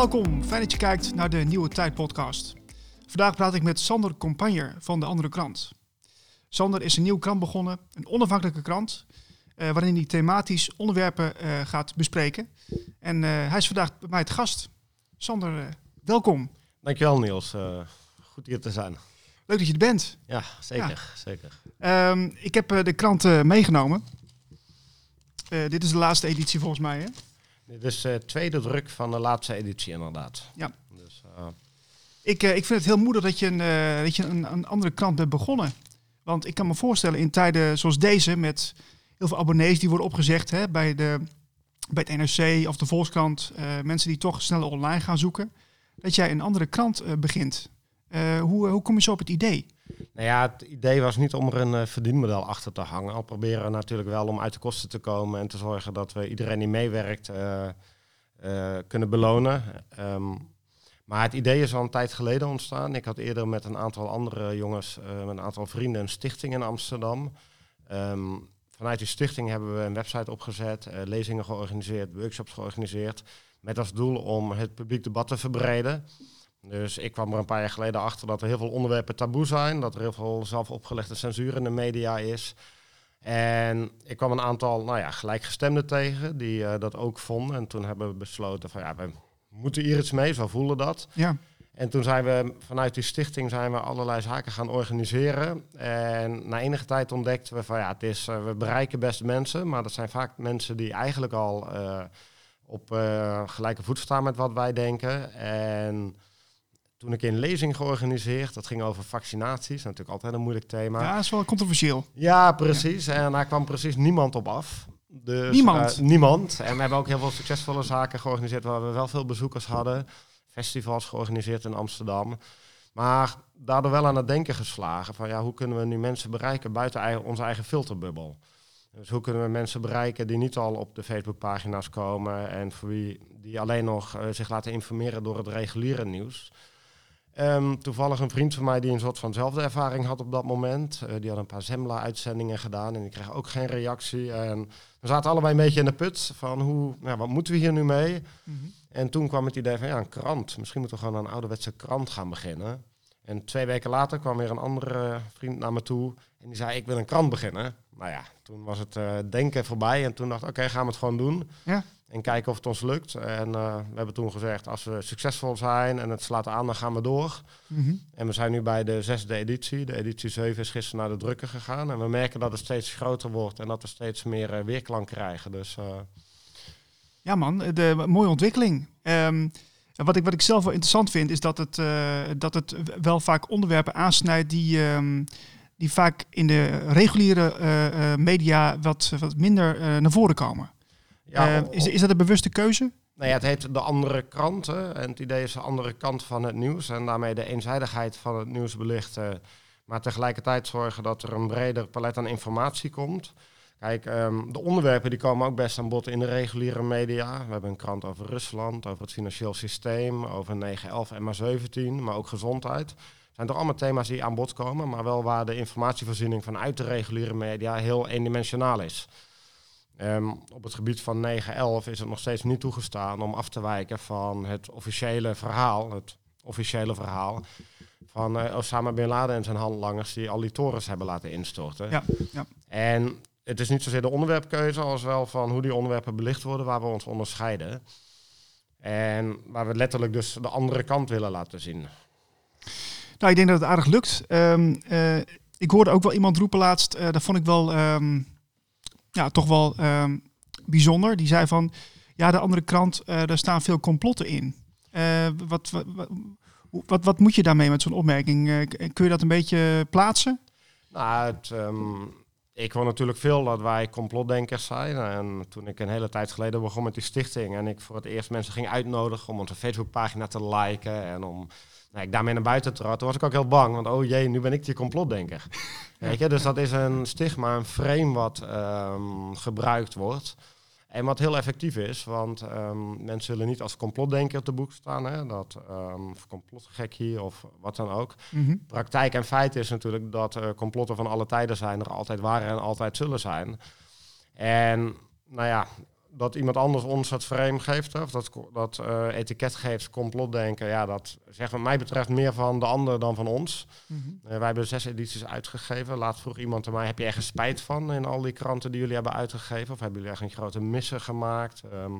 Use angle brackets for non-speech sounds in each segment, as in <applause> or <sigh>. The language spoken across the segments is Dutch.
welkom. Fijn dat je kijkt naar de Nieuwe Tijd podcast. Vandaag praat ik met Sander Compagner van de Andere Krant. Sander is een nieuwe krant begonnen, een onafhankelijke krant, eh, waarin hij thematisch onderwerpen eh, gaat bespreken. En eh, hij is vandaag bij mij het gast. Sander, welkom. Dankjewel Niels, goed hier te zijn. Leuk dat je er bent. Ja, zeker, zeker. Ehm, ik heb de krant meegenomen. Dit is de laatste editie volgens mij, hè? Dit is de tweede druk van de laatste editie inderdaad. Ja. Dus, eh, Ik, eh, ik vind het heel moedig dat je, een, eh, dat je een, een andere krant bent begonnen. Want ik kan me voorstellen in tijden zoals deze, met heel veel abonnees die worden opgezegd hè, bij, de, bij het NRC of de Volkskrant, eh, mensen die toch sneller online gaan zoeken, dat jij een andere krant eh, begint. Eh, hoe, hoe kom je zo op het idee? Nou ja, het idee was niet om er een eh, verdienmodel achter te hangen. Al proberen natuurlijk wel om uit de kosten te komen en te zorgen dat we iedereen die meewerkt eh, eh, kunnen belonen. Ehm, maar het idee is al een tijd geleden ontstaan. Ik had eerder met een aantal andere jongens, met een aantal vrienden, een stichting in Amsterdam. Ehm, vanuit die stichting hebben we een website opgezet, lezingen georganiseerd, workshops georganiseerd. Met als doel om het publiek debat te verbreden. Dus ik kwam er een paar jaar geleden achter dat er heel veel onderwerpen taboe zijn. Dat er heel veel zelf opgelegde censuur in de media is. En ik kwam een aantal nou ja, gelijkgestemden tegen die eh, dat ook vonden. En toen hebben we besloten van ja, we moeten hier iets mee, zo voelen dat. Ja, En toen zijn we vanuit die stichting zijn we allerlei zaken gaan organiseren. En na enige tijd ontdekten we van ja, het is, eh, we bereiken best mensen, maar dat zijn vaak mensen die eigenlijk al eh, op gelijke voet staan met wat wij denken. En toen ik een lezing georganiseerd, dat ging over vaccinaties, natuurlijk altijd een moeilijk thema. ja dat is wel controversieel. Ja, precies. En daar kwam precies niemand op af. Dus, Niemand? eh, niemand. En we hebben ook heel veel succesvolle zaken georganiseerd waar we wel veel bezoekers hadden. Festivals georganiseerd in Amsterdam. Maar daardoor wel aan het denken geslagen van ja, hoe kunnen we nu mensen bereiken buiten eigen, onze eigen filterbubbel. Dus hoe kunnen we mensen bereiken die niet al op de Facebookpagina's komen en voor wie die alleen nog eh, zich laten informeren door het reguliere nieuws. Ehm, toevallig een vriend van mij die een soort vanzelfde ervaring had op dat moment. Eh, die had een paar Zembla-uitzendingen gedaan en die kreeg ook geen reactie. En we zaten allebei een beetje in de put van hoe, nou, wat moeten we hier nu mee? Mhm. En toen kwam het idee van ja, een krant. Misschien moeten we gewoon een ouderwetse krant gaan beginnen. En twee weken later kwam weer een andere vriend naar me toe en die zei ik wil een krant beginnen. Nou ja, toen was het eh, denken voorbij en toen dacht ik oké, gaan we het gewoon doen. Ja. En kijken of het ons lukt. En eh, we hebben toen gezegd als we succesvol zijn en het slaat aan, dan gaan we door. Mhm. En we zijn nu bij de zesde editie. De editie 7 is gisteren naar de drukker gegaan. En we merken dat het steeds groter wordt en dat we steeds meer eh, weerklank krijgen. Dus eh, Ja man, de mooie ontwikkeling. Ehm, wat, ik, wat ik zelf wel interessant vind, is dat het, dat het wel vaak onderwerpen aansnijdt die, ehm, die vaak in de reguliere media wat, wat minder naar voren komen. Ja, Eh, is, is dat een bewuste keuze? Nou ja, het heet de andere kranten. En het idee is de andere kant van het nieuws. En daarmee de eenzijdigheid van het nieuws belichten. Maar tegelijkertijd zorgen dat er een breder palet aan informatie komt. Kijk, ehm, de onderwerpen die komen ook best aan bod in de reguliere media. We hebben een krant over Rusland, over het financieel systeem, over 9-11 en maar 17, maar ook gezondheid. Het zijn toch allemaal thema's die aan bod komen, maar wel waar de informatievoorziening vanuit de reguliere media heel eendimensionaal is. Ehm, op het gebied van 9-11 is het nog steeds niet toegestaan om af te wijken van het officiële verhaal, het officiële verhaal van eh, Osama Bin Laden en zijn handlangers die al die torens hebben laten instorten. Ja, ja. En het is niet zozeer de onderwerpkeuze als wel van hoe die onderwerpen belicht worden waar we ons onderscheiden. En waar we letterlijk dus de andere kant willen laten zien. Nou, ik denk dat het aardig lukt. Ehm, eh, ik hoorde ook wel iemand roepen laatst, eh, dat vond ik wel, ehm, ja, toch wel ehm, bijzonder. Die zei van, ja, de andere krant, eh daar staan veel complotten in. Eh, wat, wat, wat, moet je daarmee met zo'n opmerking? Eh, kun je dat een beetje plaatsen? Nou, het, ehm, ik hoor natuurlijk veel dat wij complotdenkers zijn. En toen ik een hele tijd geleden begon met die stichting en ik voor het eerst mensen ging uitnodigen om onze Facebookpagina te liken en om nou, ik daarmee naar buiten trad, toen was ik ook heel bang. Want oh jee, nu ben ik die complotdenker. <laughs> Weet je, dus dat is een stigma, een frame wat ehm, gebruikt wordt. En wat heel effectief is, want ehm, mensen zullen niet als complotdenker te boek staan. Hè, dat, ehm, of complotgekkie of wat dan ook Mhm. praktijk en feit is natuurlijk dat complotten van alle tijden zijn, er altijd waren en altijd zullen zijn. En nou ja, dat iemand anders ons het frame geeft, of dat, dat uh, etiket geeft, complotdenken, ja, dat zegt wat mij betreft meer van de ander dan van ons. Mhm. wij hebben zes edities uitgegeven. Laat vroeg iemand aan mij, heb je ergens spijt van in al die kranten die jullie hebben uitgegeven? Of hebben jullie echt een grote missen gemaakt? Ehm,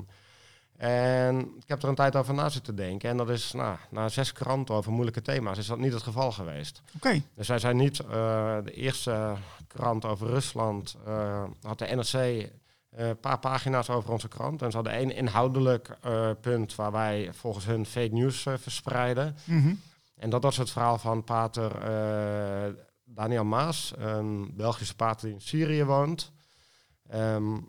en ik heb er een tijd over na zitten denken. En dat is, nou, na zes kranten over moeilijke thema's, is dat niet het geval geweest. Oké. Dus wij zijn niet uh, de eerste krant over Rusland. Had de NRC een uh, paar pagina's over onze krant. En ze hadden één inhoudelijk punt waar wij volgens hun fake news verspreiden. Mm En dat was het verhaal van pater Daniel Maas, een Belgische pater die in Syrië woont. Um,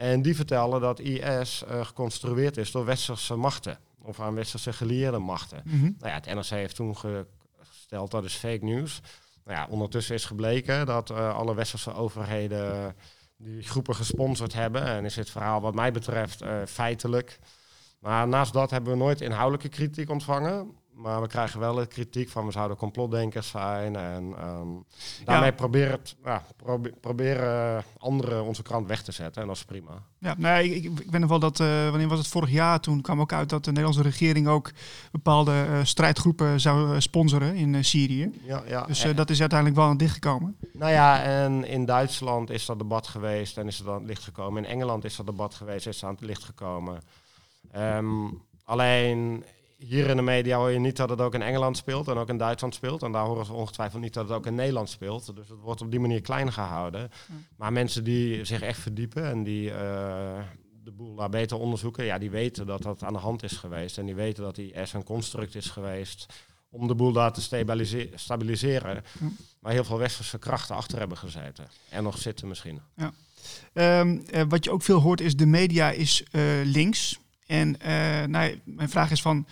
en die vertellen dat IS uh, geconstrueerd is door westerse machten. Of aan westerse gelieerde machten. Mhm. Nou ja, het NRC heeft toen gesteld dat is fake news. Nou ja, ondertussen is gebleken dat uh, alle westerse overheden die groepen gesponsord hebben. En is het verhaal wat mij betreft uh, feitelijk. Maar naast dat hebben we nooit inhoudelijke kritiek ontvangen. Maar we krijgen wel de kritiek van we zouden complotdenkers zijn. En um, daarmee proberen, ja, proberen anderen onze krant weg te zetten. En dat is prima. Ja, nee, ik, ik ben nog wel dat, uh, wanneer was het vorig jaar? Toen kwam ook uit dat de Nederlandse regering ook bepaalde uh, strijdgroepen zou sponsoren in uh, Syrië. Ja, ja, dus dat is uiteindelijk wel aan dichtgekomen. Nou ja, en in Duitsland is dat debat geweest en is het aan het licht gekomen. In Engeland is dat debat geweest, is het aan het licht gekomen. Um, alleen hier in de media hoor je niet dat het ook in Engeland speelt en ook in Duitsland speelt. En daar horen ze ongetwijfeld niet dat het ook in Nederland speelt. Dus het wordt op die manier klein gehouden. Maar mensen die zich echt verdiepen en die uh, de boel daar beter onderzoeken, ja, die weten dat dat aan de hand is geweest. En die weten dat die S een construct is geweest om de boel daar te stabiliseren. Ja. Waar heel veel westerse krachten achter hebben gezeten. En nog zitten misschien. Ja. Um, uh, wat je ook veel hoort is de media is uh, links. En nou, mijn vraag is van,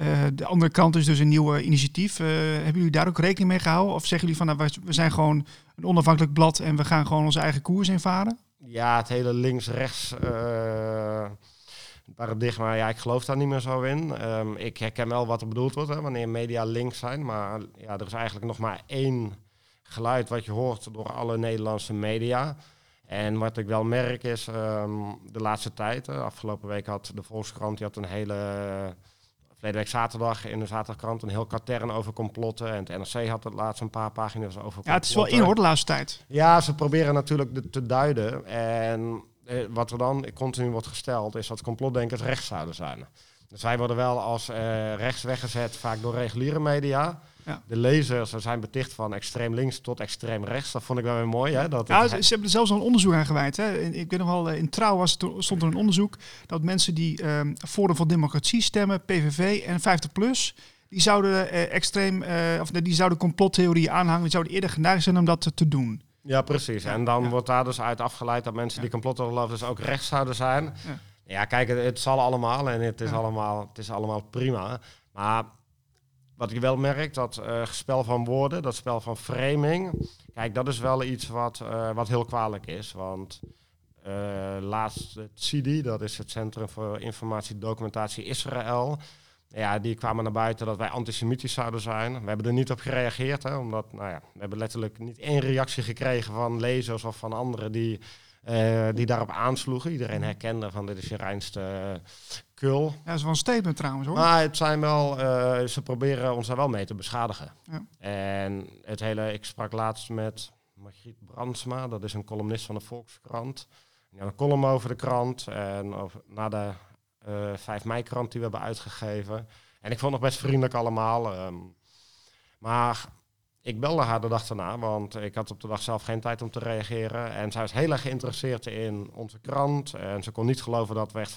uh, de andere kant is dus een nieuw initiatief. Uh, hebben jullie daar ook rekening mee gehouden? Of zeggen jullie van nou, we zijn gewoon een onafhankelijk blad en we gaan gewoon onze eigen koers invaren? Ja, het hele links-rechts uh, paradigma, ja, ik geloof daar niet meer zo in. Um, ik herken wel wat er bedoeld wordt hè, wanneer media links zijn. Maar ja, er is eigenlijk nog maar één geluid wat je hoort door alle Nederlandse media. En wat ik wel merk is um, de laatste tijd, afgelopen week had de Volkskrant die had een hele Verleden week zaterdag in de zaterdagkrant een heel katern over complotten. En het NRC had het laatst een paar pagina's over complotten. Ja, het is wel in hoor de laatste tijd. Ja, ze proberen natuurlijk de, te duiden. En wat er dan continu wordt gesteld is dat complotdenkers rechts zouden zijn. Dus wij worden wel als uh, rechts weggezet, vaak door reguliere media. Ja. De lezers zijn beticht van extreem links tot extreem rechts. Dat vond ik wel weer mooi. Hè? Dat ja, ze, ze, hebben er zelfs al een onderzoek aan gewijd. Hè? Ik weet nog wel, in Trouw was stond er een onderzoek dat mensen die um, Forum voor Democratie stemmen, PVV en 50PLUS, die zouden uh, extreem, uh, of die zouden complottheorieën aanhangen, die zouden eerder geneigd zijn om dat te doen. Ja, precies. En dan wordt daar dus uit afgeleid dat mensen die dus ook rechts zouden zijn. Ja, kijk, het, het zal allemaal en het is, allemaal, het is allemaal prima. Maar wat ik wel merk, dat uh, spel van woorden, dat spel van framing, kijk, dat is wel iets wat, uh, wat heel kwalijk is. Want uh, laatst het CIDI, dat is het Centrum voor Informatie Documentatie Israël, ja, die kwamen naar buiten dat wij antisemitisch zouden zijn. We hebben er niet op gereageerd, hè, omdat nou ja, we hebben letterlijk niet één reactie gekregen van lezers of van anderen die uh, die daarop aansloegen. Iedereen herkende van dit is je reinste uh, kul. Ja, dat is wel een statement trouwens hoor. Maar het zijn wel, uh, ze proberen ons daar wel mee te beschadigen. Ja. En het hele, ik sprak laatst met Margriet Brandsma, dat is een columnist van de Volkskrant. Had een column over de krant en over, na de 5 mei krant die we hebben uitgegeven. En ik vond het nog best vriendelijk allemaal. Um, maar ik belde haar de dag daarna, want ik had op de dag zelf geen tijd om te reageren. En zij was heel erg geïnteresseerd in onze krant. En ze kon niet geloven dat we echt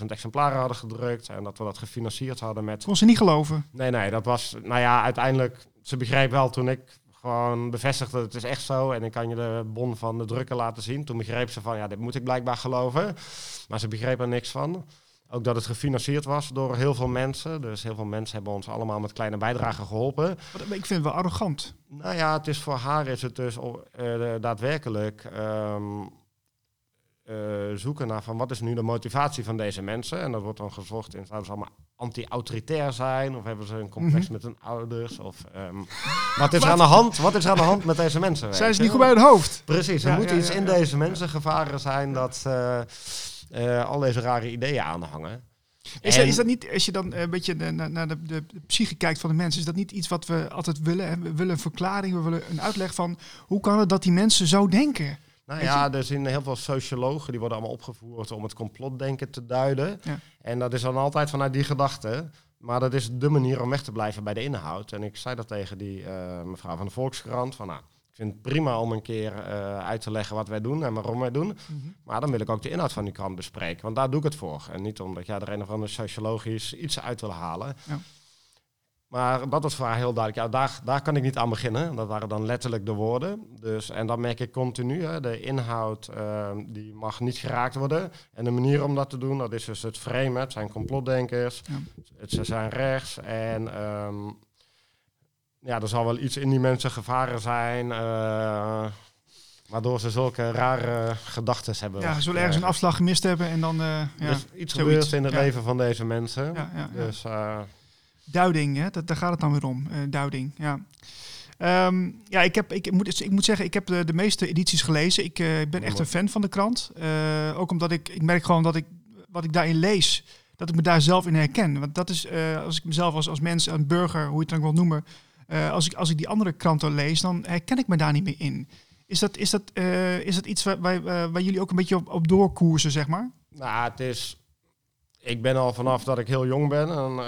500.000 exemplaren hadden gedrukt. En dat we dat gefinancierd hadden met... Kon ze niet geloven? Nee, nee, dat was... Nou ja, uiteindelijk... Ze begreep wel toen ik gewoon bevestigde, het is echt zo. En ik kan je de bon van de drukken laten zien. Toen begreep ze van, ja, dit moet ik blijkbaar geloven. Maar ze begreep er niks van. Ook dat het gefinancierd was door heel veel mensen. Dus heel veel mensen hebben ons allemaal met kleine bijdragen geholpen. Ik vind het wel arrogant. Nou ja, het is voor haar is het dus uh, daadwerkelijk um, uh, zoeken naar van wat is nu de motivatie van deze mensen. En dat wordt dan gezocht in zouden ze allemaal anti-autoritair zijn of hebben ze een complex mm -hmm. met hun ouders of um, <laughs> wat is er aan de hand? Wat is er aan de hand met deze mensen? Zijn ze niet goed bij hun hoofd? Precies, er ja, moet ja, iets ja, in deze mensen gevaren zijn dat. Uh, eh, al deze rare ideeën aanhangen. Is, En- is dat niet, als je dan eh, een beetje naar, naar de, de, de psyche kijkt van de mensen, is dat niet iets wat we altijd willen? Hè? We willen een verklaring, we willen een uitleg van hoe kan het dat die mensen zo denken? Nou Weet ja, er zijn heel veel sociologen die worden allemaal opgevoerd om het complotdenken te duiden. Ja. En dat is dan altijd vanuit die gedachte. Maar dat is de manier om weg te blijven bij de inhoud. En ik zei dat tegen die eh, mevrouw van de Volkskrant. Van, nou, ik vind het prima om een keer eh, uit te leggen wat wij doen en waarom wij doen. Maar dan wil ik ook de inhoud van die krant bespreken. Want daar doe ik het voor. En niet omdat jij er een of ander sociologisch iets uit wil halen. Ja. Maar dat was voor haar heel duidelijk. Ja, daar, daar kan ik niet aan beginnen. Dat waren dan letterlijk de woorden. Dus, en dan merk ik continu, hè, de inhoud eh, die mag niet geraakt worden. En de manier om dat te doen, dat is dus het framen. Het zijn complotdenkers. Ja. Het, ze zijn rechts. En ehm, ja, er zal wel iets in die mensen gevaren zijn. eh, waardoor ze zulke rare gedachten hebben. Ja, ze zullen ergens een afslag gemist hebben en dan... eh, ja, Dus iets gebeurt in het Ja. leven van deze mensen. ja. Dus eh, Duiding, hè? Dat, daar gaat het dan weer om. duiding, ja. Ehm, ja, ik, heb, ik, moet, ik moet zeggen, ik heb de, de meeste edities gelezen. Ik ben echt een fan van de krant. Ook omdat ik, ik merk gewoon dat ik wat ik daarin lees, dat ik me daar zelf in herken. Want dat is, als ik mezelf als, als mens, een burger, hoe je het dan ook wil noemen, eh, als, ik, als ik die andere kranten lees, dan herken ik me daar niet meer in. Is dat, is dat, eh, is dat iets waar, waar, eh, waar jullie ook een beetje op, op doorkoersen, zeg maar? nou, het is... Ik ben al vanaf dat ik heel jong ben een,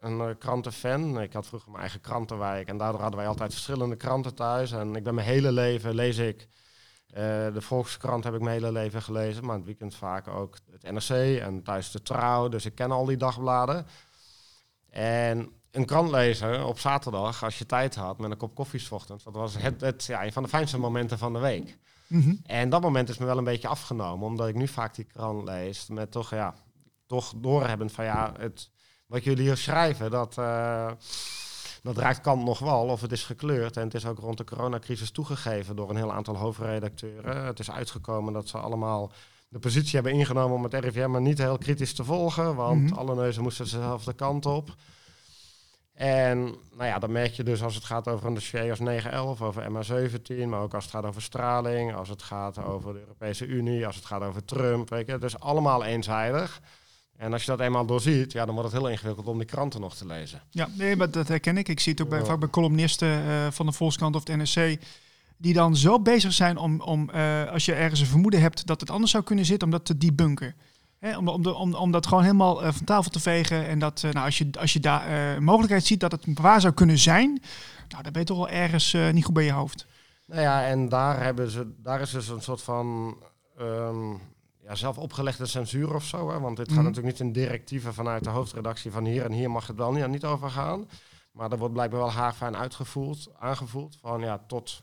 een krantenfan. Ik had vroeger mijn eigen krantenwijk en daardoor hadden wij altijd verschillende kranten thuis. En ik ben mijn hele leven lees ik... eh, de Volkskrant heb ik mijn hele leven gelezen, maar het weekend vaak ook het NRC en thuis de Trouw. Dus ik ken al die dagbladen. En een krant lezen op zaterdag, als je tijd had, met een kop koffie ochtends, dat was het, het, ja, een van de fijnste momenten van de week. Mhm. En dat moment is me wel een beetje afgenomen, omdat ik nu vaak die krant lees met toch, ja, toch doorhebbend van ja, het, wat jullie hier schrijven, dat, eh, dat raakt kant nog wel of het is gekleurd. En het is ook rond de coronacrisis toegegeven door een heel aantal hoofdredacteuren. Het is uitgekomen dat ze allemaal de positie hebben ingenomen om het RIVM maar niet heel kritisch te volgen, want Mhm. alle neuzen moesten dezelfde kant op. En nou ja, dan merk je dus als het gaat over een dossier als 911, over MH17, maar ook als het gaat over straling, als het gaat over de Europese Unie, als het gaat over Trump. Weet je, het is allemaal eenzijdig. En als je dat eenmaal doorziet, ja, dan wordt het heel ingewikkeld om die kranten nog te lezen. Ja, nee, maar dat herken ik. Ik zie het ook bij, Ja. vaak bij columnisten eh, van de Volkskrant of de NRC. Die dan zo bezig zijn om, om eh, als je ergens een vermoeden hebt dat het anders zou kunnen zitten, om dat te debunken. Om, om, om, om dat gewoon helemaal eh, van tafel te vegen. En dat, eh, nou, als je, als je daar een mogelijkheid ziet dat het waar zou kunnen zijn, nou, dan ben je toch wel ergens niet goed bij je hoofd. Nou ja, en daar, hebben ze, daar is dus een soort van ehm, ja, zelf opgelegde censuur of zo. Hè? Want dit Mhm. gaat natuurlijk niet in directieven vanuit de hoofdredactie van hier en hier mag het wel niet, niet over gaan. Maar er wordt blijkbaar wel haarfijn uitgevoeld, aangevoeld van ja, tot,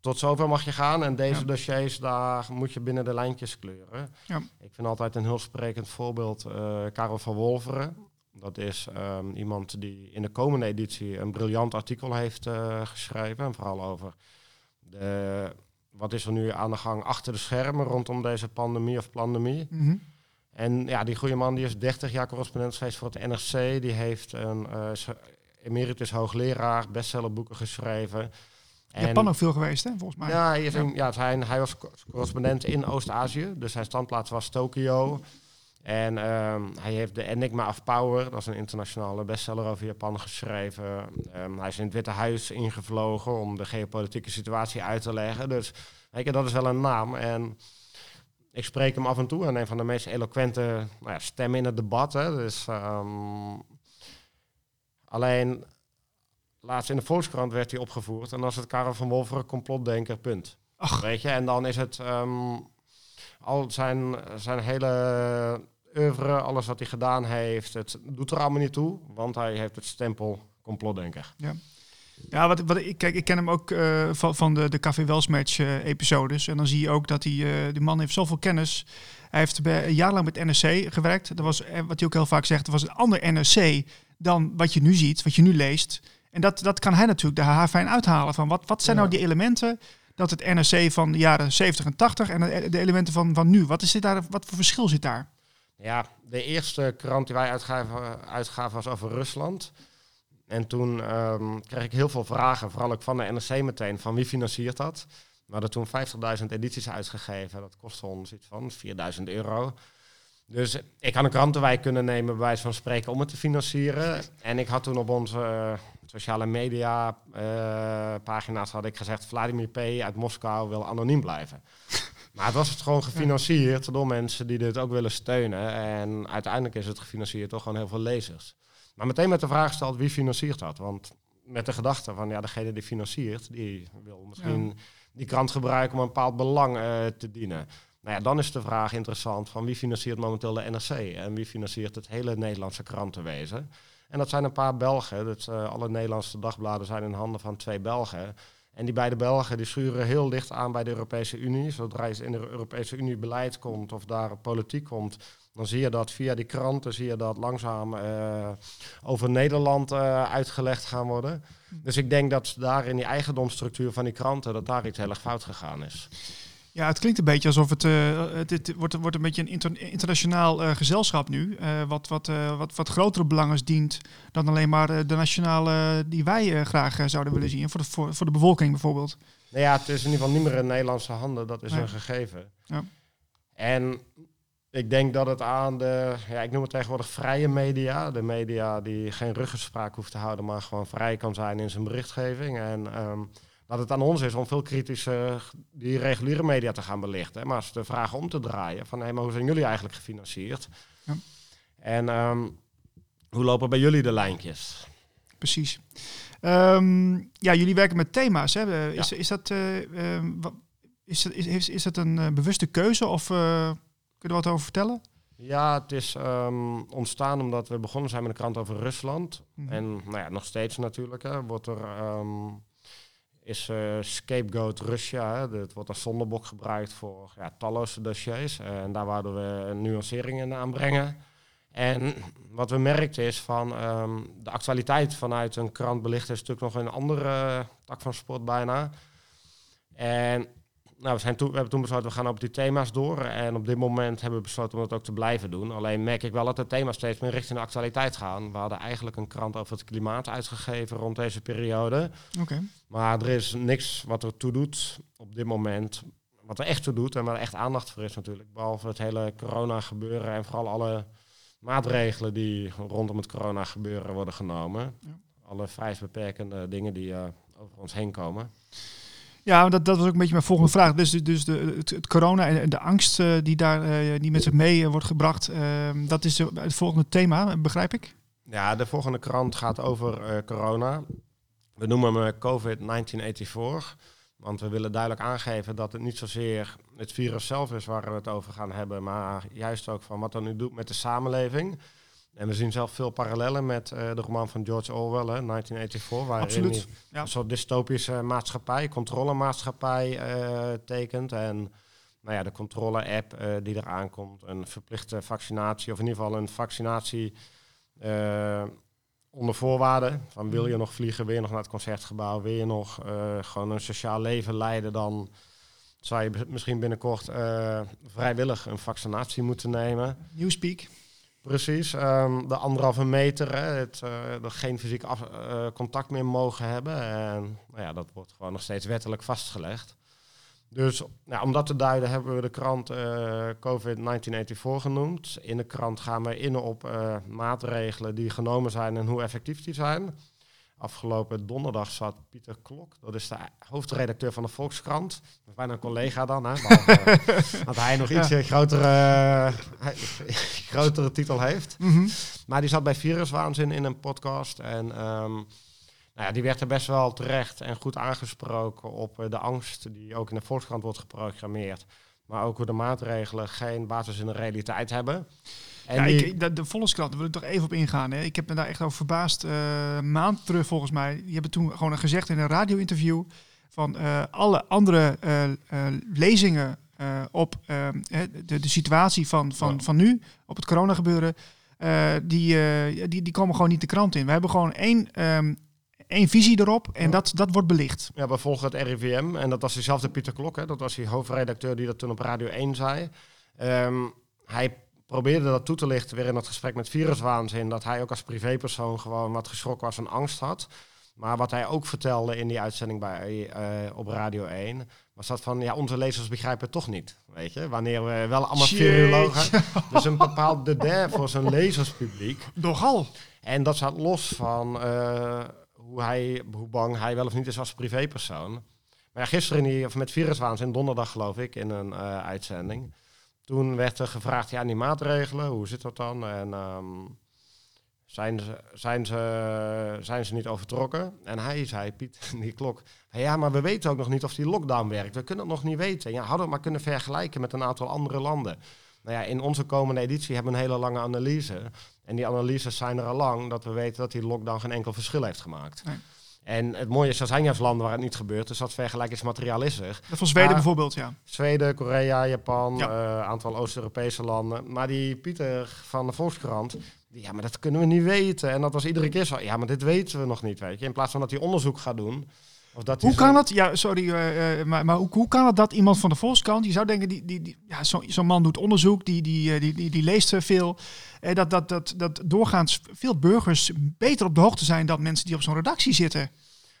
tot zover mag je gaan. En deze Ja. dossiers, daar moet je binnen de lijntjes kleuren. Ja. Ik vind altijd een heel sprekend voorbeeld eh Karel van Wolveren. Dat is ehm, iemand die in de komende editie een briljant artikel heeft eh, geschreven. En vooral over de, wat is er nu aan de gang achter de schermen rondom deze pandemie of pandemie. Mhm. En ja, die goede man die is 30 jaar correspondent geweest voor het NRC. Die heeft een is emeritus hoogleraar, bestsellerboeken geschreven. Japan ook veel geweest, hè, volgens mij. Ja, hij, is een- ja, hij was co- correspondent in Oost-Azië. Dus zijn standplaats was Tokio. En ehm, hij heeft de Enigma of Power, dat is een internationale bestseller over Japan, geschreven. Ehm, hij is in het Witte Huis ingevlogen om de geopolitieke situatie uit te leggen. Dus je, dat is wel een naam. En ik spreek hem af en toe en een van de meest eloquente nou ja, stemmen in het debat. Hè. Dus, ehm, alleen laatst in de Volkskrant werd hij opgevoerd. En dan is het Karel van Wolferen complotdenker, punt. Ach. Weet je, en dan is het ehm, al zijn, zijn hele oeuvre, alles wat hij gedaan heeft, het doet er allemaal niet toe. Want hij heeft het stempel complotdenker. Ja, wat, wat, ik, kijk, ik ken hem ook eh, van, van de, de Café Welsmatch eh, episodes. En dan zie je ook dat hij, eh die man heeft zoveel kennis. Hij heeft bij, een jaar lang met NRC gewerkt. Dat was, wat hij ook heel vaak zegt, dat was een ander NRC dan wat je nu ziet, wat je nu leest. En dat, dat kan hij natuurlijk de haar fijn uithalen. Van wat, wat zijn Ja. nou die elementen dat het NRC van de jaren 70 en 80 en de, elementen van, van nu, wat, is dit daar, wat voor verschil zit daar? Ja, de eerste krant die wij uitgaven, uitgaven was over Rusland. En toen ehm, kreeg ik heel veel vragen, vooral ook van de NRC meteen, van wie financiert dat? We hadden toen 50.000 edities uitgegeven. Dat kostte ons iets van 4000 euro. Dus ik had een krantenwijk kunnen nemen, bij wijze van spreken, om het te financieren. En ik had toen op onze uh, sociale media uh, pagina's had ik gezegd... Vladimir P. uit Moskou wil anoniem blijven. <laughs> maar het was het gewoon gefinancierd door mensen die dit ook willen steunen. En uiteindelijk is het gefinancierd door gewoon heel veel lezers. Maar meteen met de vraag gesteld, wie financiert dat? Want met de gedachte van, ja, degene die financiert... die wil misschien die krant gebruiken om een bepaald belang uh, te dienen... Nou ja, dan is de vraag interessant van wie financiert momenteel de NRC en wie financiert het hele Nederlandse krantenwezen. En dat zijn een paar Belgen. Dat, uh, alle Nederlandse dagbladen zijn in handen van twee Belgen. En die beide Belgen die schuren heel dicht aan bij de Europese Unie. Zodra je in de Europese Unie beleid komt of daar politiek komt, dan zie je dat via die kranten zie je dat langzaam uh, over Nederland uh, uitgelegd gaan worden. Dus ik denk dat daar in die eigendomsstructuur van die kranten, dat daar iets heel erg fout gegaan is. Ja, het klinkt een beetje alsof het, uh, het, wordt, wordt een beetje een inter, internationaal uh, gezelschap nu. Uh, wat, wat, wat, wat grotere belangen dient dan alleen maar de nationale die wij graag zouden willen zien. Voor de, voor, voor de bevolking bijvoorbeeld. Nou ja, het is in ieder geval niet meer in Nederlandse handen. Dat is een gegeven. Ja. En ik denk dat het aan de, ja, ik noem het tegenwoordig vrije media. De media die geen ruggespraak hoeft te houden, maar gewoon vrij kan zijn in zijn berichtgeving. En... Um, dat het aan ons is om veel kritischer die reguliere media te gaan belichten. Maar als de vraag om te draaien van hey, maar hoe zijn jullie eigenlijk gefinancierd? Ja. En um, hoe lopen bij jullie de lijntjes? Precies. Um, ja, jullie werken met thema's. Hè? Is, ja. is, dat, uh, um, is, is, is, is dat een uh, bewuste keuze of uh, kun je er wat over vertellen? Ja, het is um, ontstaan omdat we begonnen zijn met een krant over Rusland. Mm -hmm. En nou ja, nog steeds natuurlijk hè, wordt er is uh, Scapegoat Russia. Het wordt als zondebok gebruikt voor ja, talloze dossiers. Uh, en daar wouden we nuanceringen in aanbrengen. En wat we merkten is van um, de actualiteit vanuit een krant belichten is natuurlijk nog een andere tak van sport bijna. En nou, we, zijn toen, we hebben toen besloten, we gaan op die thema's door. En op dit moment hebben we besloten om dat ook te blijven doen. Alleen merk ik wel dat de thema's steeds meer richting de actualiteit gaan. We hadden eigenlijk een krant over het klimaat uitgegeven rond deze periode. Okay. Maar er is niks wat er toe doet op dit moment. Wat er echt toe doet en waar er echt aandacht voor is natuurlijk. Behalve het hele corona gebeuren en vooral alle maatregelen die rondom het corona gebeuren worden genomen. Ja. Alle vrijheidsbeperkende dingen die uh, over ons heen komen. Ja, dat, dat was ook een beetje mijn volgende vraag. Dus, dus de, het, corona en de angst uh, die daar uh, die met zich mee uh, wordt gebracht, ehm, dat is het volgende thema, begrijp ik? Ja, de volgende krant gaat over corona. We noemen hem COVID-1984. Want we willen duidelijk aangeven dat het niet zozeer het virus zelf is waar we het over gaan hebben, maar juist ook van wat dat nu doet met de samenleving. En we zien zelf veel parallellen met uh, de roman van George Orwell, hè, 1984, waarin Absoluut, hij een soort dystopische maatschappij, controlemaatschappij uh, tekent. En nou ja, de controle-app uh, die eraan komt, een verplichte vaccinatie, of in ieder geval een vaccinatie onder voorwaarden. Van wil je nog vliegen, wil je nog naar het concertgebouw, wil je nog gewoon een sociaal leven leiden, dan zou je misschien binnenkort vrijwillig een vaccinatie moeten nemen. Newspeak. Precies, um, de anderhalve meter, hè, het, uh, dat geen fysiek uh, contact meer mogen hebben. En nou ja, dat wordt gewoon nog steeds wettelijk vastgelegd. Dus nou, om dat te duiden hebben we de krant uh, COVID-1984 genoemd. In de krant gaan we in op maatregelen die genomen zijn en hoe effectief die zijn. Afgelopen donderdag zat Pieter Klok, dat is de hoofdredacteur van de Volkskrant. Bijna een collega dan, hè? <laughs> Dat hij nog iets ja. grotere, <laughs> grotere titel heeft. Mm -hmm. Maar die zat bij Viruswaanzin in een podcast. En um, nou ja, die werd er best wel terecht en goed aangesproken op de angst die ook in de Volkskrant wordt geprogrammeerd. Maar ook hoe de maatregelen geen basis in de realiteit hebben. En ja, ik, de, de Volkskrant, daar wil ik toch even op ingaan. Hè. Ik heb me daar echt over verbaasd. Uh, maand terug volgens mij. Die hebben toen gewoon gezegd in een radio-interview... van uh, alle andere uh, lezingen op de, de situatie van, van, van nu... op het corona gebeuren... die, die, die komen gewoon niet de krant in. We hebben gewoon één... Um, één visie erop en dat, dat wordt belicht. Ja, we volgen het RIVM en dat was diezelfde Pieter Klok. Hè. Dat was die hoofdredacteur die dat toen op Radio 1 zei. Um, hij probeerde dat toe te lichten weer in dat gesprek met Viruswaanzin. Dat hij ook als privépersoon gewoon wat geschrokken was en angst had. Maar wat hij ook vertelde in die uitzending bij, uh, op Radio 1, was dat van, ja, onze lezers begrijpen het toch niet. Weet je, wanneer we wel allemaal virologen. Dus een bepaald de voor zijn lezerspubliek. Nogal. En dat staat los van eh, hoe, hij, hoe bang hij wel of niet is als privépersoon. Maar ja, gisteren, in die, of met Viruswaanzin, donderdag geloof ik, in een eh, uitzending. Toen werd er gevraagd, ja, die maatregelen, hoe zit dat dan? En ehm, zijn, ze, zijn, ze, zijn ze niet overtrokken? En hij zei, Piet, <laughs> die klok, ja, maar we weten ook nog niet of die lockdown werkt. We kunnen het nog niet weten. Ja, hadden we maar kunnen vergelijken met een aantal andere landen. Nou ja, in onze komende editie hebben we een hele lange analyse. En die analyses zijn er al lang dat we weten dat die lockdown geen enkel verschil heeft gemaakt. En het mooie is, er zijn juist landen waar het niet gebeurt. Dus dat vergelijkingsmateriaal is er. Dat van Zweden bijvoorbeeld, ja. Zweden, Korea, Japan, Ja. een aantal Oost-Europese landen. Maar die Pieter van de Volkskrant, die, ja, maar dat kunnen we niet weten. En dat was iedere keer zo, ja, maar dit weten we nog niet, weet je. In plaats van dat hij onderzoek gaat doen. Of dat Hoe zo- kan het? Ja, sorry, eh, eh, maar, maar hoe, hoe kan het dat iemand van de Volkskrant, je zou denken, die, die, die, ja, zo- zo'n man doet onderzoek, die, die, eh, die, die, die leest veel, eh, dat, dat, dat, dat doorgaans veel burgers beter op de hoogte zijn dan mensen die op zo'n redactie zitten.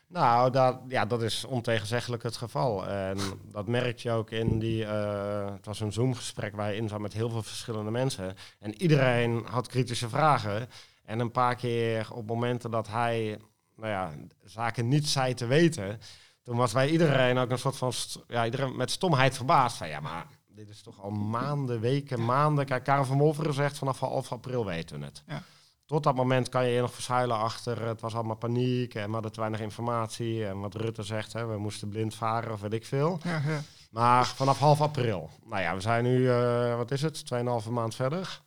Nou, dat, ja, dat is ontegenzeggelijk het geval. En dat merk je ook in die... het was een Zoom-gesprek waar je in zat met heel veel verschillende mensen. En iedereen had kritische vragen. En een paar keer op momenten dat hij nou ja, zaken niet zei te weten... toen was bij iedereen ook een soort van... Ja, iedereen met stomheid verbaasd van... Ja, maar dit is toch al maanden, weken, maanden... Kijk, Karel van Wolveren zegt vanaf half april weten we het. Ja. Tot dat moment kan je je nog verschuilen achter het was allemaal paniek en we hadden te weinig informatie. En wat Rutte zegt, hè, we moesten blind varen of weet ik veel. Ja, ja. Maar vanaf half april. Nou ja, we zijn nu, eh, wat is het, 2,5 maand verder.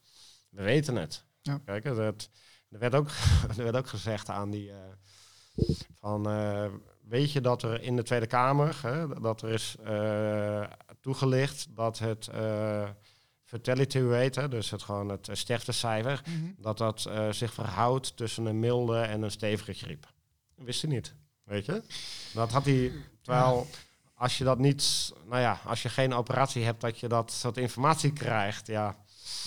We weten het. Ja. Kijk, het, het- er, werd ook, <laughs> er werd ook gezegd aan die, eh, van, eh, weet je dat er in de Tweede Kamer, hè, dat er is eh, toegelicht dat het fertility rate, dus het, gewoon het sterftecijfer, Mhm. dat dat zich verhoudt tussen een milde en een stevige griep. Dat wist hij niet, weet je? Dat had hij, terwijl als je dat niet, nou ja, als je geen operatie hebt, dat je dat soort informatie krijgt, ja.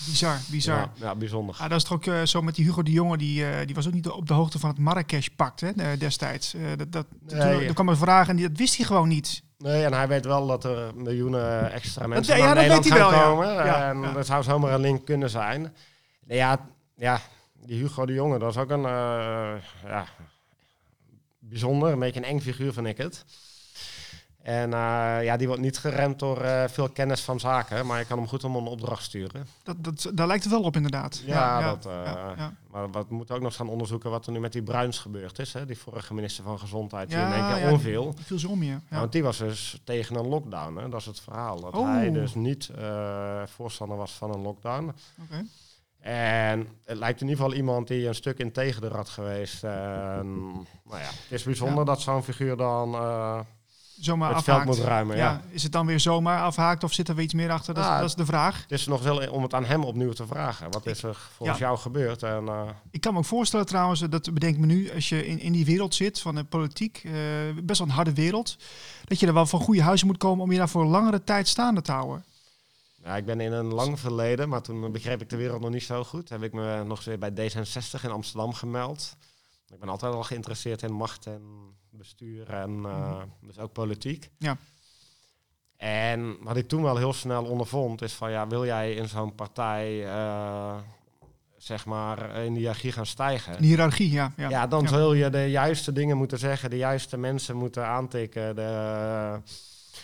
Bizar, bizar. Ja, ja, bijzonder. Ah, dat is toch ook eh, zo met die Hugo de Jonge, die, eh, die was ook niet op de hoogte van het Marrakesh-pact hè, eh, destijds. Eh, dat, dat, Nee, toen, ja. er kwam een vraag en die, dat wist hij gewoon niet. Nee, en hij weet wel dat er miljoenen extra mensen ja, naar dat Nederland gaan wel, komen. Ja, en ja. dat zou zomaar een link kunnen zijn. Nee, ja, ja, die Hugo de Jonge, dat is ook een eh, ja, bijzonder, een beetje een eng figuur vind ik het. En eh, ja, die wordt niet geremd door eh, veel kennis van zaken, maar je kan hem goed om een opdracht sturen. Dat, dat, daar lijkt het wel op inderdaad. Ja, dat, eh, ja. Maar we moeten ook nog gaan onderzoeken wat er nu met die Bruins gebeurd is. Hè? Die vorige minister van Gezondheid, die in één keer ja, onviel. die viel ze om je. Ja. Want die was dus tegen een lockdown. Hè? Dat is het verhaal. Dat Oh. hij dus niet voorstander was van een lockdown. Oké. En het lijkt in ieder geval iemand die een stuk integerder had geweest. En, nou ja, het is bijzonder dat zo'n figuur dan Zomaar het veld afhaakt. moet ruimen. Ja. ja. Is het dan weer zomaar afhaakt of zit er weer iets meer achter? Dat, is- Nou, dat is de vraag. Het is nog wel om het aan hem opnieuw te vragen. Wat is er volgens jou gebeurd? En, eh, Ik kan me ook voorstellen trouwens, eh, dat bedenk me nu, als je in, in die wereld zit van de politiek, eh, best wel een harde wereld, dat je er wel van goede huizen moet komen om je daar voor langere tijd staande te houden. ja, ik ben in een lang verleden, maar toen begreep ik de wereld nog niet zo goed. Heb ik me nog eens weer bij D66 in Amsterdam gemeld. Ik ben altijd al geïnteresseerd in macht en bestuur en eh, dus ook politiek. Ja. En wat ik toen wel heel snel ondervond is van ja, wil jij in zo'n partij eh, zeg maar in die hiërarchie gaan stijgen? Een hiërarchie, ja. Ja, Ja, dan Ja. zul je de juiste dingen moeten zeggen, de juiste mensen moeten aantikken, de,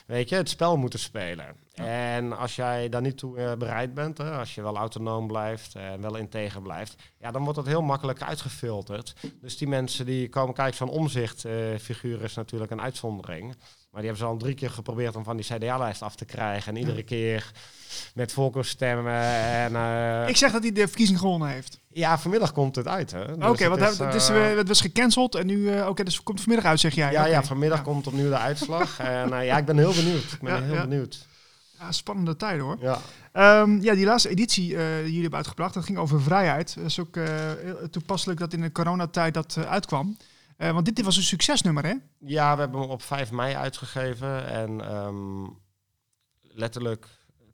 weet je, het spel moeten spelen. En als jij daar niet toe eh, bereid bent, hè, als je wel autonoom blijft en wel integer blijft, ja, dan wordt dat heel makkelijk uitgefilterd. Dus die mensen die komen, kijk, zo'n omzichtfiguur is natuurlijk een uitzondering. Maar die hebben ze al drie keer geprobeerd om van die CDA-lijst af te krijgen. En iedere keer met voorkeurstemmen. En, eh, Ik zeg dat hij de verkiezing gewonnen heeft. ja, vanmiddag komt het uit. hè. Dus Oké, het want het, is, eh, eh, het was gecanceld en nu, eh, oké, dus het komt vanmiddag uit, zeg jij. Ja, ja, vanmiddag Ja. komt opnieuw de uitslag. <laughs> en ja, ik ben heel benieuwd. Ik ben Ja, heel benieuwd. Ja, spannende tijden hoor. Ja. Ehm, ja, die laatste editie die jullie hebben uitgebracht, dat ging over vrijheid. Dat is ook heel toepasselijk dat in de coronatijd dat uitkwam. Eh, want dit, dit was een succesnummer, hè? ja, we hebben hem op 5 mei uitgegeven. En ehm, letterlijk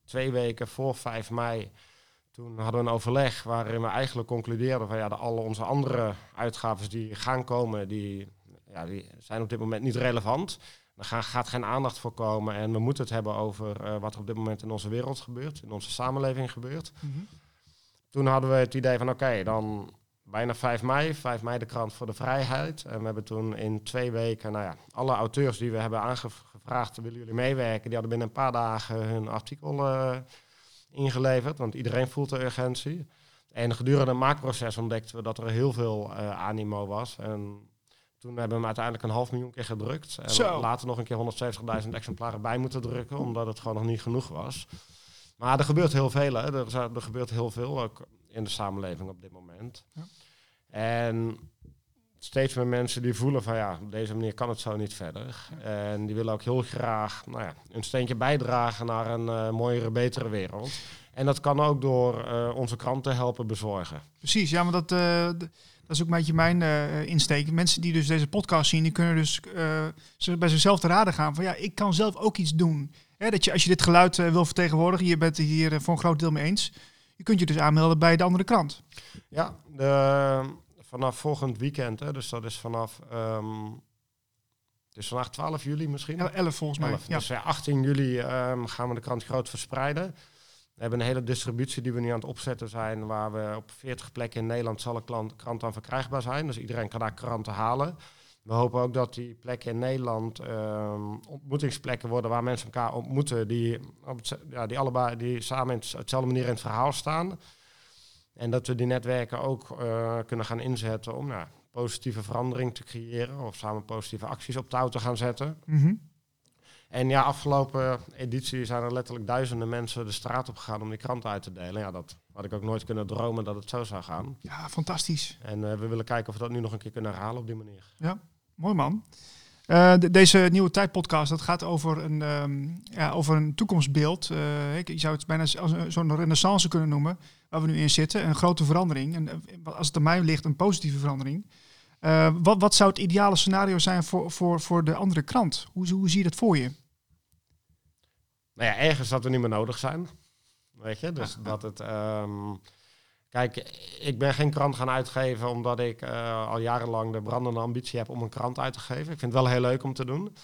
twee weken voor 5 mei... Toen hadden we een overleg waarin we eigenlijk concludeerden van ja, de, alle onze andere uitgaven die gaan komen, die, ja, die zijn op dit moment niet relevant. daar gaat geen aandacht voor komen. En we moeten het hebben over wat er op dit moment in onze wereld gebeurt, in onze samenleving gebeurt. Mhm. Toen hadden we het idee van oké, dan bijna 5 mei, 5 mei de krant voor de vrijheid. En we hebben toen in twee weken, nou ja, alle auteurs die we hebben aangevraagd, willen jullie meewerken? Die hadden binnen een paar dagen hun artikel ingeleverd, want iedereen voelt de urgentie. En gedurende het maakproces ontdekten we dat er heel veel uh, animo was. En toen hebben we hem uiteindelijk een half miljoen keer gedrukt. En Zo. later nog een keer 170.000 exemplaren bij moeten drukken, omdat het gewoon nog niet genoeg was. Maar er gebeurt heel veel. Hè. Er, er gebeurt heel veel in de samenleving op dit moment. Ja. En steeds meer mensen die voelen van ja, op deze manier kan het zo niet verder. En die willen ook heel graag nou ja, een steentje bijdragen naar een uh, mooiere, betere wereld. En dat kan ook door uh, onze kranten helpen bezorgen. Precies, ja, maar dat, uh, dat is ook een beetje mijn insteek. Mensen die dus deze podcast zien, die kunnen dus bij zichzelf te raden gaan van ja, ik kan zelf ook iets doen. dat je als je dit geluid wil vertegenwoordigen, je bent het hier voor een groot deel mee eens. Je kunt je dus aanmelden bij de andere krant. Ja, de, vanaf volgend weekend, hè, dus dat is vanaf. Um, het is vandaag 12 juli misschien. 11 volgens mij. Ja. Dus 18 juli um, gaan we de krant groot verspreiden. We hebben een hele distributie die we nu aan het opzetten zijn, waar we op 40 plekken in Nederland zal een krant dan verkrijgbaar zijn. Dus iedereen kan daar kranten halen. We hopen ook dat die plekken in Nederland um, ontmoetingsplekken worden waar mensen elkaar ontmoeten, die, ja, die allebei die samen in hetzelfde manier in het verhaal staan. En dat we die netwerken ook uh, kunnen gaan inzetten om nou, positieve verandering te creëren of samen positieve acties op touw te gaan zetten. Mm En ja, afgelopen editie zijn er letterlijk duizenden mensen de straat op gegaan om die krant uit te delen. Ja, dat had ik ook nooit kunnen dromen dat het zo zou gaan. Ja, fantastisch. En uh, we willen kijken of we dat nu nog een keer kunnen herhalen op die manier. Ja, mooi man. Uh, deze nieuwe tijdpodcast, dat gaat over een, um, ja, over een toekomstbeeld. Uh, ik, je zou het bijna zo'n renaissance kunnen noemen, waar we nu in zitten. Een grote verandering. En eh, als het aan mij ligt, een positieve verandering. Uh, wat, wat zou het ideale scenario zijn voor, voor, voor de andere krant? Hoe, hoe zie je dat voor je? Nou ja, ergens dat we niet meer nodig zijn. Weet je, dus dat het... Um, Kijk, ik ben geen krant gaan uitgeven omdat ik uh, al jarenlang de brandende ambitie heb om een krant uit te geven. Ik vind het wel heel leuk om te doen.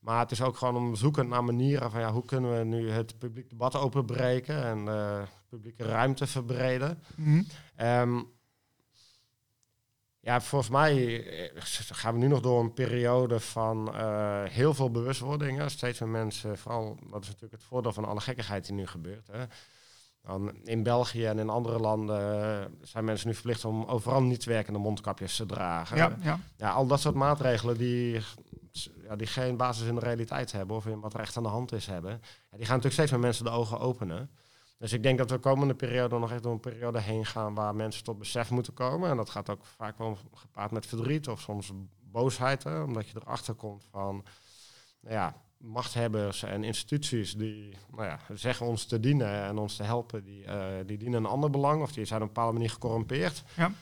Maar het is ook gewoon om zoeken naar manieren van ja, hoe kunnen we nu het publiek debat openbreken en uh, publieke ruimte verbreden. Mm ja, volgens mij eh, gaan we nu nog door een periode van uh, heel veel bewustwordingen. Steeds meer mensen, vooral, dat is natuurlijk het voordeel van alle gekkigheid die nu gebeurt. Hè. Dan in België en in andere landen eh, zijn mensen nu verplicht om overal niet werkende mondkapjes te dragen. Ja, ja. ja al dat soort maatregelen die, ja, die geen basis in de realiteit hebben of in wat er echt aan de hand is hebben, ja, die gaan natuurlijk steeds meer mensen de ogen openen. Dus ik denk dat we de komende periode nog echt door een periode heen gaan waar mensen tot besef moeten komen. En dat gaat ook vaak wel gepaard met verdriet of soms boosheid, hè, omdat je erachter komt van, nou ja, machthebbers en instituties die nou ja, zeggen ons te dienen en ons te helpen, die, uh, die dienen een ander belang of die zijn op een bepaalde manier gecorrumpeerd. Ja.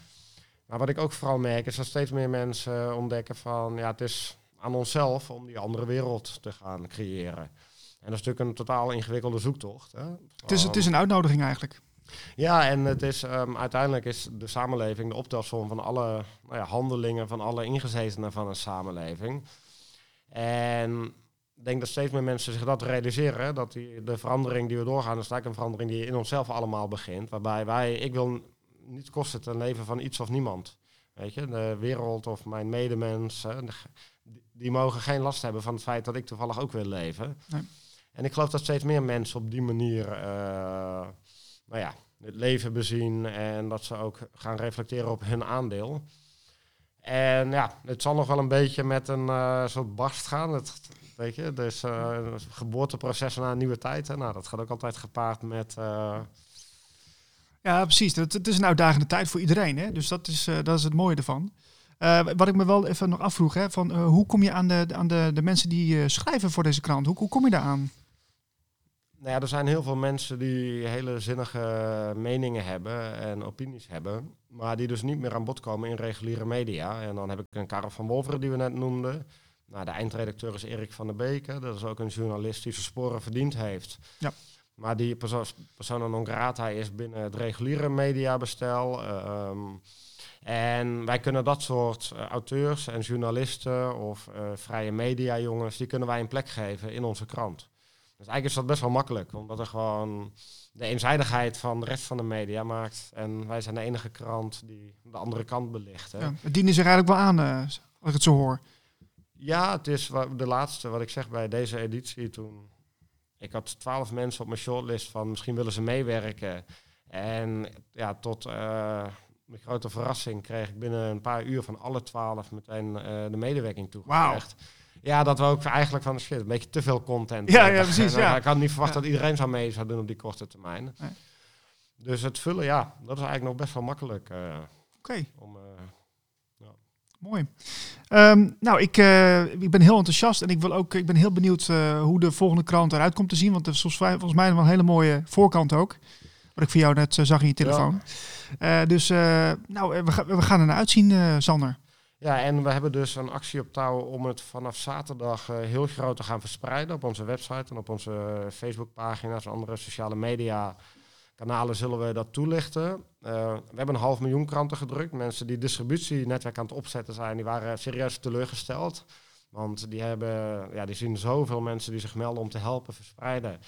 Maar wat ik ook vooral merk is dat steeds meer mensen ontdekken van ja, het is aan onszelf om die andere wereld te gaan creëren. En dat is natuurlijk een totaal ingewikkelde zoektocht. Hè? Het, is, het is een uitnodiging eigenlijk. Ja, en het is, um, uiteindelijk is de samenleving de optelsom van alle nou ja, handelingen van alle ingezetenen van een samenleving. En denk dat steeds meer mensen zich dat realiseren. Dat die, de verandering die we doorgaan, is eigenlijk een verandering die in onszelf allemaal begint. Waarbij wij, ik wil niet kosten ten leven van iets of niemand. Weet je, de wereld of mijn medemens, die mogen geen last hebben van het feit dat ik toevallig ook wil leven. Nee. En ik geloof dat steeds meer mensen op die manier uh, nou ja, het leven bezien en dat ze ook gaan reflecteren op hun aandeel. En ja, het zal nog wel een beetje met een uh, soort barst gaan. Het, Weet je, dus uh, geboorteproces naar een nieuwe tijd. Hè? Nou, dat gaat ook altijd gepaard met. Uh... Ja, precies. Het, het, is een uitdagende tijd voor iedereen. Hè? Dus dat is, uh, dat is het mooie ervan. wat ik me wel even nog afvroeg, hè, van, hoe kom je aan de, aan de, de mensen die schrijven voor deze krant? Hoe, hoe kom je daar aan? Nou ja, er zijn heel veel mensen die hele zinnige meningen hebben en opinies hebben, maar die dus niet meer aan bod komen in reguliere media. En dan heb ik een Karel van Wolveren die we net noemden. Nou, de eindredacteur is Erik van der Beken. Dat is ook een journalist die zijn sporen verdiend heeft. Ja. Maar die perso persona non grata is binnen het reguliere mediabestel. Uh, En wij kunnen dat soort uh, auteurs en journalisten of uh, vrije media jongens, die kunnen wij een plek geven in onze krant. Dus eigenlijk is dat best wel makkelijk, omdat er gewoon de eenzijdigheid van de rest van de media maakt. En wij zijn de enige krant die de andere kant belicht. Hè. Ja, het dienen zich eigenlijk wel aan, als ik het zo hoor. Ja, het is de laatste wat ik zeg bij deze editie toen. Ik had twaalf mensen op mijn shortlist van misschien willen ze meewerken. En ja, tot uh, mijn grote verrassing kreeg ik binnen een paar uur van alle twaalf meteen uh, de medewerking toegezegd. Wow. Ja, dat we ook eigenlijk van shit, een beetje te veel content. Ja, ja precies. <laughs> Ja. Ik had niet verwacht dat iedereen zou mee zou doen op die korte termijn. Nee. Dus het vullen, ja, dat is eigenlijk nog best wel makkelijk. Uh, Oké. eh, Mooi. Um, nou, ik, uh, ik ben heel enthousiast en ik, wil ook, ik ben heel benieuwd uh, hoe de volgende krant eruit komt te zien. Want er is volgens mij wel een hele mooie voorkant ook. Wat ik voor jou net uh, zag in je telefoon. Ja. dus nou, we, ga, we gaan er naar uitzien, Sander. Ja, en we hebben dus een actie op touw om het vanaf zaterdag heel groot te gaan verspreiden op onze website en op onze Facebookpagina's en andere sociale media kanalen zullen we dat toelichten. Uh, we hebben een half miljoen kranten gedrukt. Mensen die distributienetwerk aan het opzetten zijn, die waren serieus teleurgesteld. Want die, hebben, ja, die zien zoveel mensen die zich melden om te helpen verspreiden.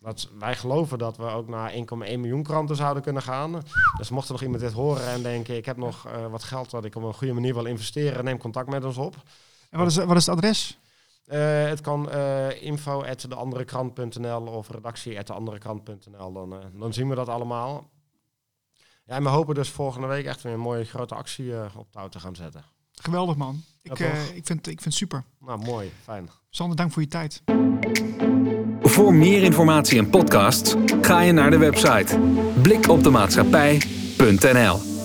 Dat wij geloven dat we ook naar 1,1 miljoen kranten zouden kunnen gaan. Dus mocht er nog iemand dit horen en denken, ik heb nog uh, wat geld dat ik op een goede manier wil investeren, neem contact met ons op. En wat is, wat is het adres? Uh, het kan uh, info deanderekrant.nl of redactie deanderekrant.nl. Dan, uh, dan zien we dat allemaal. Ja, en we hopen dus volgende week echt weer een mooie grote actie op touw te gaan zetten. Geweldig man. Ik, ja, ik, vind, ik vind het super. Nou, mooi. Fijn. Sander, dank voor je tijd. Voor meer informatie en podcasts ga je naar de website blikopdemaatschappij.nl